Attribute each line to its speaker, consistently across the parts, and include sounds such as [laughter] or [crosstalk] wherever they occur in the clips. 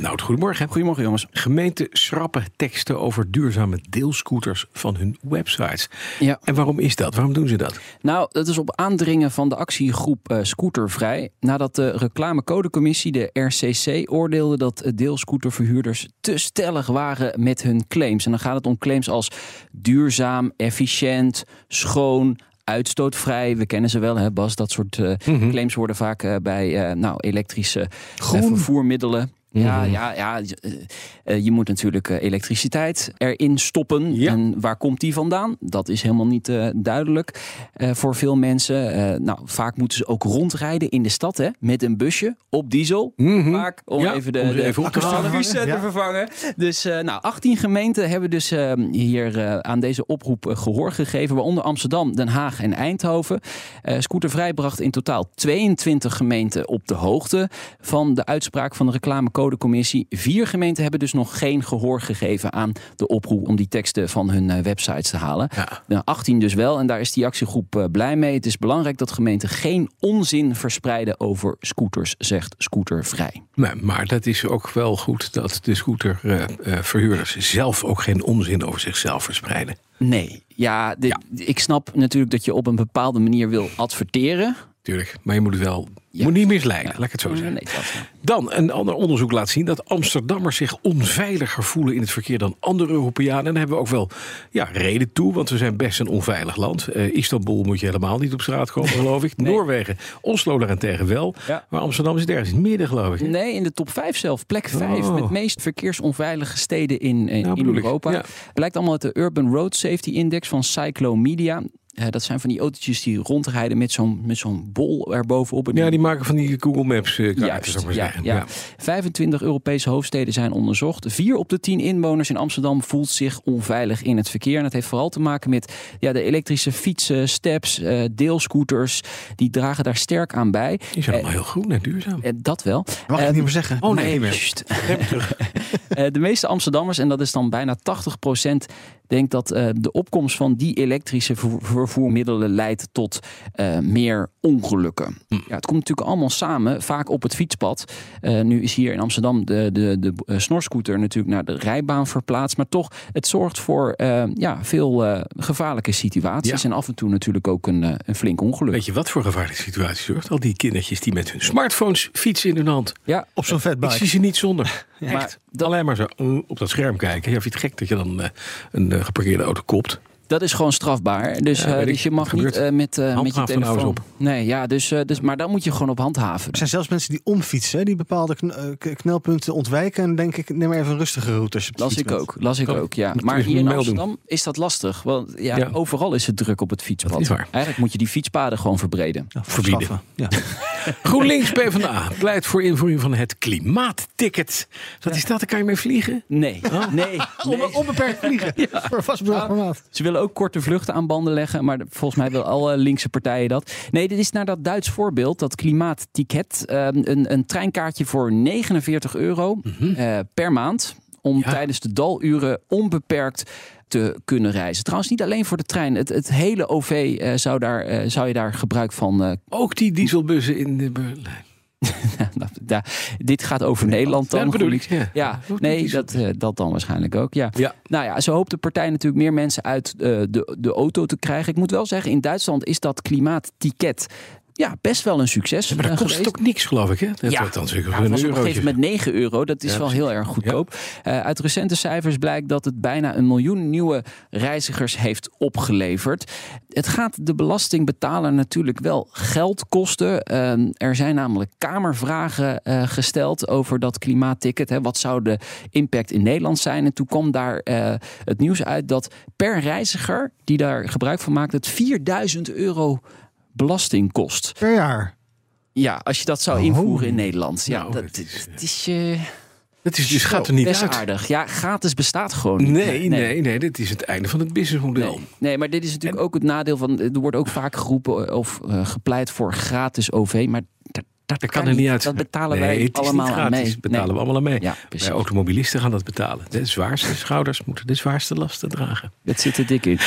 Speaker 1: Nou, goedemorgen.
Speaker 2: Goedemorgen jongens.
Speaker 1: Gemeenten schrappen teksten over duurzame deelscooters van hun websites.
Speaker 2: Ja.
Speaker 1: En waarom is dat? Waarom doen ze dat?
Speaker 2: Nou, dat is op aandringen van de actiegroep uh, Scootervrij. Nadat de reclamecodecommissie, de RCC, oordeelde dat deelscooterverhuurders te stellig waren met hun claims. En dan gaat het om claims als duurzaam, efficiënt, schoon, uitstootvrij. We kennen ze wel, hè, Bas. Dat soort uh, mm-hmm. claims worden vaak uh, bij uh, nou, elektrische vervoermiddelen. Ja,
Speaker 1: Mhm.
Speaker 2: ja, ja. Je moet natuurlijk uh, elektriciteit erin stoppen.
Speaker 1: Ja.
Speaker 2: En waar komt die vandaan? Dat is helemaal niet uh, duidelijk voor veel mensen. nou, vaak moeten ze ook rondrijden in de stad hè, met een busje op diesel.
Speaker 1: Mhm.
Speaker 2: Vaak om
Speaker 1: Ja,
Speaker 2: even de,
Speaker 1: om
Speaker 2: de
Speaker 1: even te halen.
Speaker 2: accu's, te vervangen. Dus nou, 18 gemeenten hebben dus hier aan deze oproep gehoor gegeven. Waaronder Amsterdam, Den Haag en Eindhoven. Scootervrij bracht in totaal 22 gemeenten op de hoogte van de uitspraak van de reclamecodecommissie. Vier gemeenten hebben dus nog geen gehoor gegeven aan de oproep om die teksten van hun uh, websites te halen.
Speaker 1: Ja.
Speaker 2: Nou, 18 dus wel en daar is die actiegroep uh, blij mee. Het is belangrijk dat gemeenten geen onzin verspreiden over scooters, zegt Scootervrij.
Speaker 1: Maar, maar dat is ook wel goed dat de scooterverhuurders uh, zelf ook geen onzin over zichzelf verspreiden.
Speaker 2: Nee, ja, dit, ja, ik snap natuurlijk dat je op een bepaalde manier wil adverteren.
Speaker 1: Tuurlijk, maar je moet het wel ja. moet niet misleiden, ja. laat ik het zo zeggen.
Speaker 2: Nee,
Speaker 1: Dan, een ander onderzoek laat zien dat Amsterdammers zich onveiliger voelen in het verkeer dan andere Europeanen. En daar hebben we ook wel ja, reden toe, want we zijn best een onveilig land. Uh, Istanbul moet je helemaal niet op straat komen, geloof ik. Nee. Noorwegen, Oslo daarentegen wel. Ja. Maar Amsterdam is ergens in het midden, geloof ik.
Speaker 2: Nee, in de top 5 zelf. Plek 5 oh. met meest verkeersonveilige steden in, in, nou, in Europa. Ja. Blijkt allemaal uit de Urban Road Safety Index van Cyclomedia. Uh, dat zijn van die autootjes die rondrijden met zo'n met zo'n bol erbovenop.
Speaker 1: Ja, die maken van die Google Maps uh,
Speaker 2: Juist,
Speaker 1: maar
Speaker 2: ja,
Speaker 1: zeggen.
Speaker 2: ja. ja. 25 Europese hoofdsteden zijn onderzocht. Vier op de tien inwoners in Amsterdam voelt zich onveilig in het verkeer. En dat heeft vooral te maken met ja, de elektrische fietsen, steps, uh, deelscooters. Die dragen daar sterk aan bij.
Speaker 1: Die zijn allemaal heel groen en duurzaam.
Speaker 2: dat wel.
Speaker 3: Mag ik niet meer zeggen?
Speaker 1: Oh nee,
Speaker 2: nee [laughs] de meeste Amsterdammers, en dat is dan bijna 80 procent denk dat uh, de opkomst van die elektrische vervoermiddelen leidt tot uh, meer ongelukken. Hm. Ja, het komt natuurlijk allemaal samen, vaak op het fietspad. Uh, nu is hier in Amsterdam de, de, de snorscooter natuurlijk naar de rijbaan verplaatst. Maar toch, het zorgt voor ja, veel gevaarlijke situaties. Ja. En af en toe natuurlijk ook een, een flink ongeluk.
Speaker 1: Weet je wat voor gevaarlijke situaties zorgt? Al die kindertjes die met hun smartphones fietsen in hun hand.
Speaker 2: Ja,
Speaker 3: op zo'n vetbike.
Speaker 1: Ik zie ze niet zonder. [laughs] Maar dat... Alleen maar zo op dat scherm kijken. Ja, vind je het gek dat je dan een geparkeerde auto kopt?
Speaker 2: Dat is gewoon strafbaar. Dus,
Speaker 1: ja,
Speaker 2: uh, dus je mag niet uh, met, uh, met je telefoon.
Speaker 1: Op.
Speaker 2: Nee, ja, dus, dus, maar dan moet je gewoon op handhaven.
Speaker 3: Er zijn zelfs mensen die omfietsen, die bepaalde knelpunten ontwijken. En denk ik, neem maar even een rustige route. Als je
Speaker 2: las ik ook, las ik
Speaker 1: Oh,
Speaker 2: ook, ja. Maar hier in Amsterdam doen. is dat lastig. Want ja, ja, overal is het druk op het fietspad. Eigenlijk moet je die fietspaden gewoon verbreden.
Speaker 3: Ja,
Speaker 1: Verbieden. [laughs] Ja. GroenLinks PvdA pleit voor invoering van het klimaatticket. Wat is dat? Daar kan je mee vliegen?
Speaker 2: Nee. Oh. nee. nee.
Speaker 3: Onbeperkt vliegen. Ja. Voor vastbedrag per maand.
Speaker 2: Ze willen ook korte vluchten aan banden leggen. Maar volgens mij willen alle linkse partijen dat. Nee, dit is naar dat Duits voorbeeld. Dat klimaatticket. Een, een treinkaartje voor 49 euro mm -hmm. uh, per maand. Om ja. tijdens de daluren onbeperkt te kunnen reizen. Trouwens, niet alleen voor de trein. Het, het hele OV uh, zou, daar, uh, zou je daar gebruik van... Uh, [laughs]
Speaker 1: Ook die dieselbussen in de Berlijn.
Speaker 2: nou, dit gaat over Nederland dan.
Speaker 1: Ja, bedoel ik. Ja,
Speaker 2: ja nee, dat, uh, dat dan waarschijnlijk ook. Ja.
Speaker 1: ja.
Speaker 2: Nou ja, zo hoopt de partij natuurlijk meer mensen uit uh, de, de auto te krijgen. Ik moet wel zeggen, in Duitsland is dat klimaatticket ja, best wel een succes.
Speaker 1: Ja, maar dat kost ook niks, geloof ik. Hè? Dat
Speaker 2: ja,
Speaker 1: dan
Speaker 2: ja, het was op een gegeven moment 9 euro. Dat is ja, wel heel erg goedkoop. Uh, uit recente cijfers blijkt dat het bijna een miljoen nieuwe reizigers heeft opgeleverd. Het gaat de belastingbetaler natuurlijk wel geld kosten. Uh, er zijn namelijk kamervragen uh, gesteld over dat klimaatticket. Hè. Wat zou de impact in Nederland zijn? En toen kwam daar eh, het nieuws uit dat per reiziger die daar gebruik van maakt, het 4000 euro belasting kost.
Speaker 3: Per jaar?
Speaker 2: Ja, als je dat zou
Speaker 3: Oh.
Speaker 2: invoeren in Nederland. Ja,
Speaker 1: Nou,
Speaker 2: dat,
Speaker 1: is,
Speaker 2: het is... Uh,
Speaker 1: Het is dus gaat er niet
Speaker 2: Best
Speaker 1: uit.
Speaker 2: aardig. Ja, gratis bestaat gewoon niet.
Speaker 1: Nee, nee, nee, dit is het einde van het businessmodel.
Speaker 2: Nee, nee, maar dit is natuurlijk ook het nadeel van. Er wordt ook vaak geroepen of eh, gepleit voor gratis OV. Maar dat, dat,
Speaker 1: Dat kan er niet uit.
Speaker 2: Dat betalen
Speaker 1: nee,
Speaker 2: wij
Speaker 1: is
Speaker 2: allemaal aan mee.
Speaker 1: Dat betalen
Speaker 2: Nee.
Speaker 1: we allemaal aan mee.
Speaker 2: Ja, precies.
Speaker 1: Wij automobilisten gaan dat betalen. De zwaarste schouders moeten de zwaarste lasten dragen.
Speaker 2: Dat zit er dik in.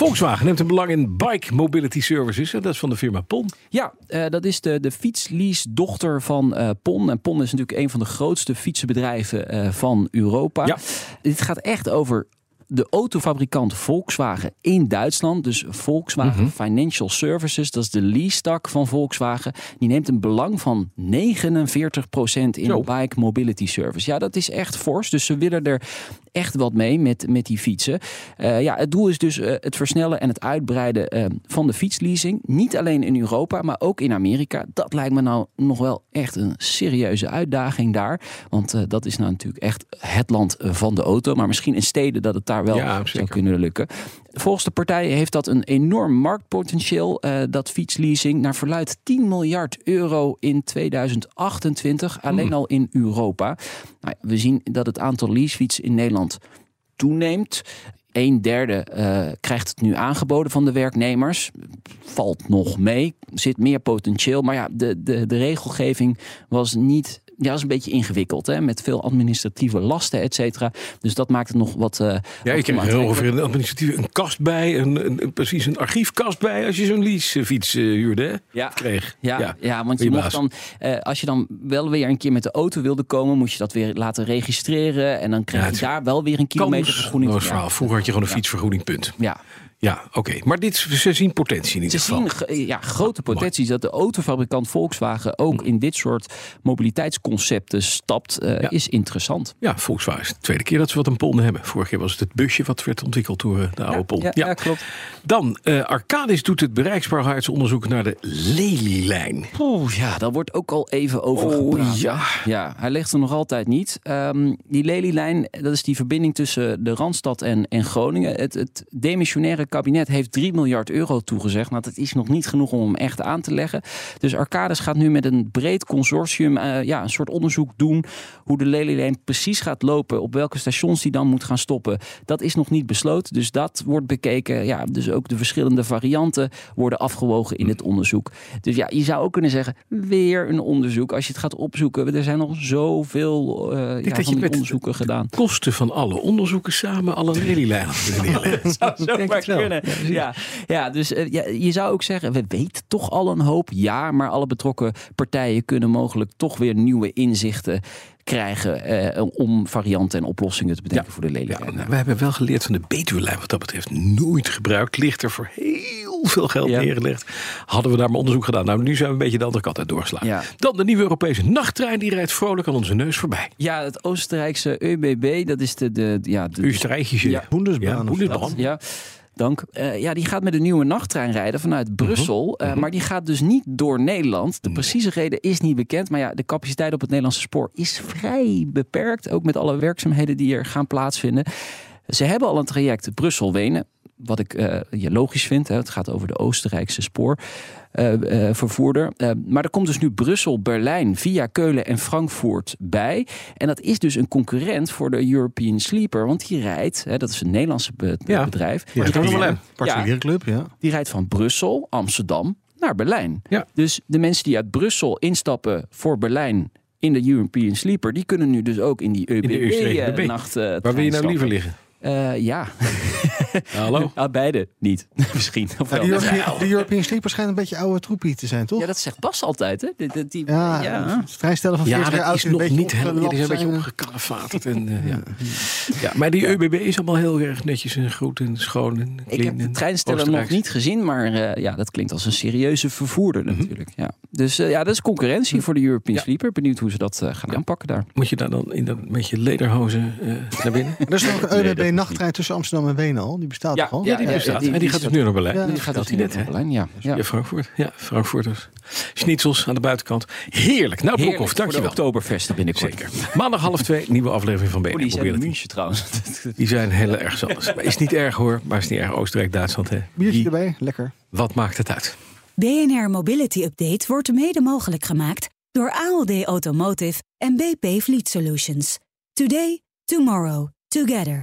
Speaker 1: Volkswagen neemt een belang in Bike Mobility Services. En dat is van de firma PON.
Speaker 2: Ja, eh, dat is de, de fietslease-dochter van eh, PON. En PON is natuurlijk een van de grootste fietsenbedrijven eh, van Europa.
Speaker 1: Ja.
Speaker 2: Dit gaat echt over de autofabrikant Volkswagen in Duitsland. Dus Volkswagen
Speaker 1: Mhm.
Speaker 2: Financial Services, dat is de lease-tak van Volkswagen. Die neemt een belang van 49% in. Bike Mobility Service. Ja, dat is echt fors. Dus ze willen er echt wat mee met, met die fietsen. Eh, ja, het doel is dus eh, het versnellen en het uitbreiden eh, van de fietsleasing. Niet alleen in Europa, maar ook in Amerika. Dat lijkt me nou nog wel echt een serieuze uitdaging daar. Want dat is nou natuurlijk echt het land van de auto. Maar misschien in steden dat het daar wel
Speaker 1: Ja,
Speaker 2: zou kunnen lukken. Volgens de partij heeft dat een enorm marktpotentieel, eh, dat fietsleasing. Naar verluidt 10 miljard euro in 2028, alleen al in Europa. Nou, we zien dat het aantal leasefietsen in Nederland toeneemt. Een derde eh, krijgt het nu aangeboden van de werknemers. Valt nog mee, zit meer potentieel. Maar ja, de, de, de regelgeving was niet. Ja, was een beetje ingewikkeld, hè, met veel administratieve lasten, et cetera. Dus dat maakt het nog wat. eh,
Speaker 1: Ja, je krijgt er
Speaker 2: onaantrekkelijk.
Speaker 1: ongeveer een administratieve een kast bij. Een, een, een- precies een archiefkast bij als je zo'n leasefiets eh, huurde. Hè?
Speaker 2: Ja.
Speaker 1: Kreeg.
Speaker 2: Ja, ja. want je
Speaker 1: Goeie
Speaker 2: mocht dan, eh, als je dan wel weer een keer met de auto wilde komen, moest je dat weer laten registreren. En dan kreeg
Speaker 1: Ja,
Speaker 2: je daar wel weer een kilometervergoeding. Voor.
Speaker 1: verhaal. Vroeger had je gewoon een fietsvergoeding, punt.
Speaker 2: Ja,
Speaker 1: Ja, oké. Maar dit, ze zien potentie in ieder
Speaker 2: Ze
Speaker 1: geval.
Speaker 2: zien ge- ja, grote potenties dat de autofabrikant Volkswagen
Speaker 1: Hm.
Speaker 2: ook in dit soort mobiliteitsconcepten stapt, eh,
Speaker 1: Ja.
Speaker 2: is interessant.
Speaker 1: Ja, Volkswagen is de tweede keer dat ze wat een PON hebben. Vorige keer was het het busje wat werd ontwikkeld door eh, de oude PON.
Speaker 2: ja, ja, klopt.
Speaker 1: Dan, eh Arcadis doet het bereiksbaarheidsonderzoek naar de Lelylijn.
Speaker 2: Oeh, ja, daar wordt ook al even over
Speaker 1: Oh,
Speaker 2: gepraat.
Speaker 1: ja.
Speaker 2: Ja, hij ligt er nog altijd niet. Ehm, die Lelylijn, dat is die verbinding tussen de Randstad en, en Groningen. Het, het demissionaire kabinet heeft 3 miljard euro toegezegd. Nou, dat is nog niet genoeg om hem echt aan te leggen. Dus Arcadis gaat nu met een breed consortium eh, ja, een soort onderzoek doen... hoe de Lelylijn precies gaat lopen, op welke stations die dan moet gaan stoppen. Dat is nog niet besloten, dus dat wordt bekeken. Ja, dus ook de verschillende varianten worden afgewogen in het onderzoek. Dus ja, je zou ook kunnen zeggen, weer een onderzoek. Als je het gaat opzoeken, er zijn nog zoveel eh ja,
Speaker 1: dat
Speaker 2: van
Speaker 1: je
Speaker 2: die
Speaker 1: met-
Speaker 2: onderzoeken gedaan.
Speaker 1: Kosten van alle onderzoeken samen alle Lelylijn kunnen [laughs] neerleggen.
Speaker 2: Kunnen. Ja, ja, dus eh, ja, je zou ook zeggen, we weten toch al een hoop. Ja, maar alle betrokken partijen kunnen mogelijk toch weer nieuwe inzichten krijgen eh, om varianten en oplossingen te bedenken voor de
Speaker 1: Ja,
Speaker 2: lelylijn.
Speaker 1: nou, we hebben wel geleerd van de Betuwe-lijn wat dat betreft. Nooit gebruikt. Ligt er voor heel veel geld
Speaker 2: Ja.
Speaker 1: neergelegd. Hadden we daar maar onderzoek gedaan. Nou, nu zijn we een beetje de andere kant uit doorgeslagen.
Speaker 2: Ja.
Speaker 1: Dan de nieuwe Europese nachttrein. Die rijdt vrolijk aan onze neus voorbij.
Speaker 2: Ja, het Oostenrijkse ÖBB, dat is de, de, ja, de,
Speaker 1: Oostenrijkische.
Speaker 2: Ja.
Speaker 3: Bundesbahn
Speaker 1: Ja,
Speaker 2: dank. Eh, ja, die gaat met een nieuwe nachttrein rijden vanuit Brussel. eh, maar die gaat dus niet door Nederland. De precieze reden is niet bekend. Maar ja, de capaciteit op het Nederlandse spoor is vrij beperkt. Ook met alle werkzaamheden die er gaan plaatsvinden. Ze hebben al een traject Brussel-Wenen. Wat ik eh, logisch vind. Hè. Het gaat over de Oostenrijkse spoorvervoerder. Eh, maar er komt dus nu Brussel-Berlijn via Keulen en Frankfurt bij. En dat is dus een concurrent voor de European Sleeper. Want die rijdt, hè, dat is een Nederlandse be-
Speaker 1: Ja.
Speaker 2: bedrijf.
Speaker 1: Ja,
Speaker 2: die.
Speaker 3: Particuliere club, ja.
Speaker 2: die rijdt van Brussel, Amsterdam naar Berlijn.
Speaker 1: Ja.
Speaker 2: Dus de mensen die uit Brussel instappen voor Berlijn in de European Sleeper, die kunnen nu dus ook in die
Speaker 1: de Oostenrijkse
Speaker 2: ÖBB
Speaker 1: ÖBB.
Speaker 2: nacht. eh,
Speaker 1: Waar wil je nou liever liggen?
Speaker 2: Ja, [laughs]
Speaker 1: Hallo?
Speaker 2: Ah, [laughs] beide niet. [laughs] Misschien. Of
Speaker 3: Ja,
Speaker 2: wel.
Speaker 3: de, European, de European Sleeper schijnt een beetje oude troepie te zijn, toch?
Speaker 2: Ja, dat zegt Bas altijd, hè? Die,
Speaker 3: Ja,
Speaker 2: ja.
Speaker 3: het vrijstellen van 40
Speaker 1: Ja,
Speaker 3: jaar oud
Speaker 1: is nog niet helemaal. Die zijn een beetje
Speaker 3: zijn.
Speaker 1: opgekalefaterd. En, eh, ja. ja, maar die ÖBB is allemaal heel erg netjes en goed en schoon en
Speaker 2: Ik heb de
Speaker 1: en
Speaker 2: treinsteller nog niet gezien, maar eh, ja, dat klinkt als een serieuze vervoerder natuurlijk. Ja. Dus eh, ja, dat is concurrentie voor de European
Speaker 1: Ja.
Speaker 2: Sleeper. Benieuwd hoe ze dat eh, gaan aanpakken daar.
Speaker 1: Moet je daar dan in dat, met je lederhozen eh, naar binnen?
Speaker 3: Er is nog een
Speaker 2: Nee, is
Speaker 3: nachttrein tussen Amsterdam en Wenen al. Die bestaat
Speaker 2: Ja,
Speaker 3: toch al?
Speaker 1: Ja, die
Speaker 2: ja,
Speaker 1: bestaat.
Speaker 2: die-
Speaker 1: en die
Speaker 2: die
Speaker 1: gaat dus nu naar Berlijn.
Speaker 3: Ja,
Speaker 2: Die gaat dus
Speaker 1: hij net, hè?
Speaker 2: Berlijn, ja. ja.
Speaker 1: Ja, Frankfurt. Ja, Frankfurters. Schnitzels aan de buitenkant. Heerlijk. Nou,
Speaker 2: de
Speaker 1: dankjewel.
Speaker 2: Oktoberfesten binnenkort.
Speaker 1: Zeker. Maandag half twee, nieuwe aflevering van
Speaker 2: Oh,
Speaker 1: BNR
Speaker 2: die zijn in
Speaker 1: Mobility.
Speaker 2: München trouwens. [laughs]
Speaker 1: Die zijn heel erg zelfs. [laughs] Maar Is niet erg hoor, maar is niet erg Oostenrijk, Duitsland. Hè.
Speaker 3: Biertje erbij, lekker.
Speaker 1: wat maakt het uit?
Speaker 4: BNR Mobility Update wordt mede mogelijk gemaakt Door ALD Automotive en BP Fleet Solutions. Today, tomorrow, together.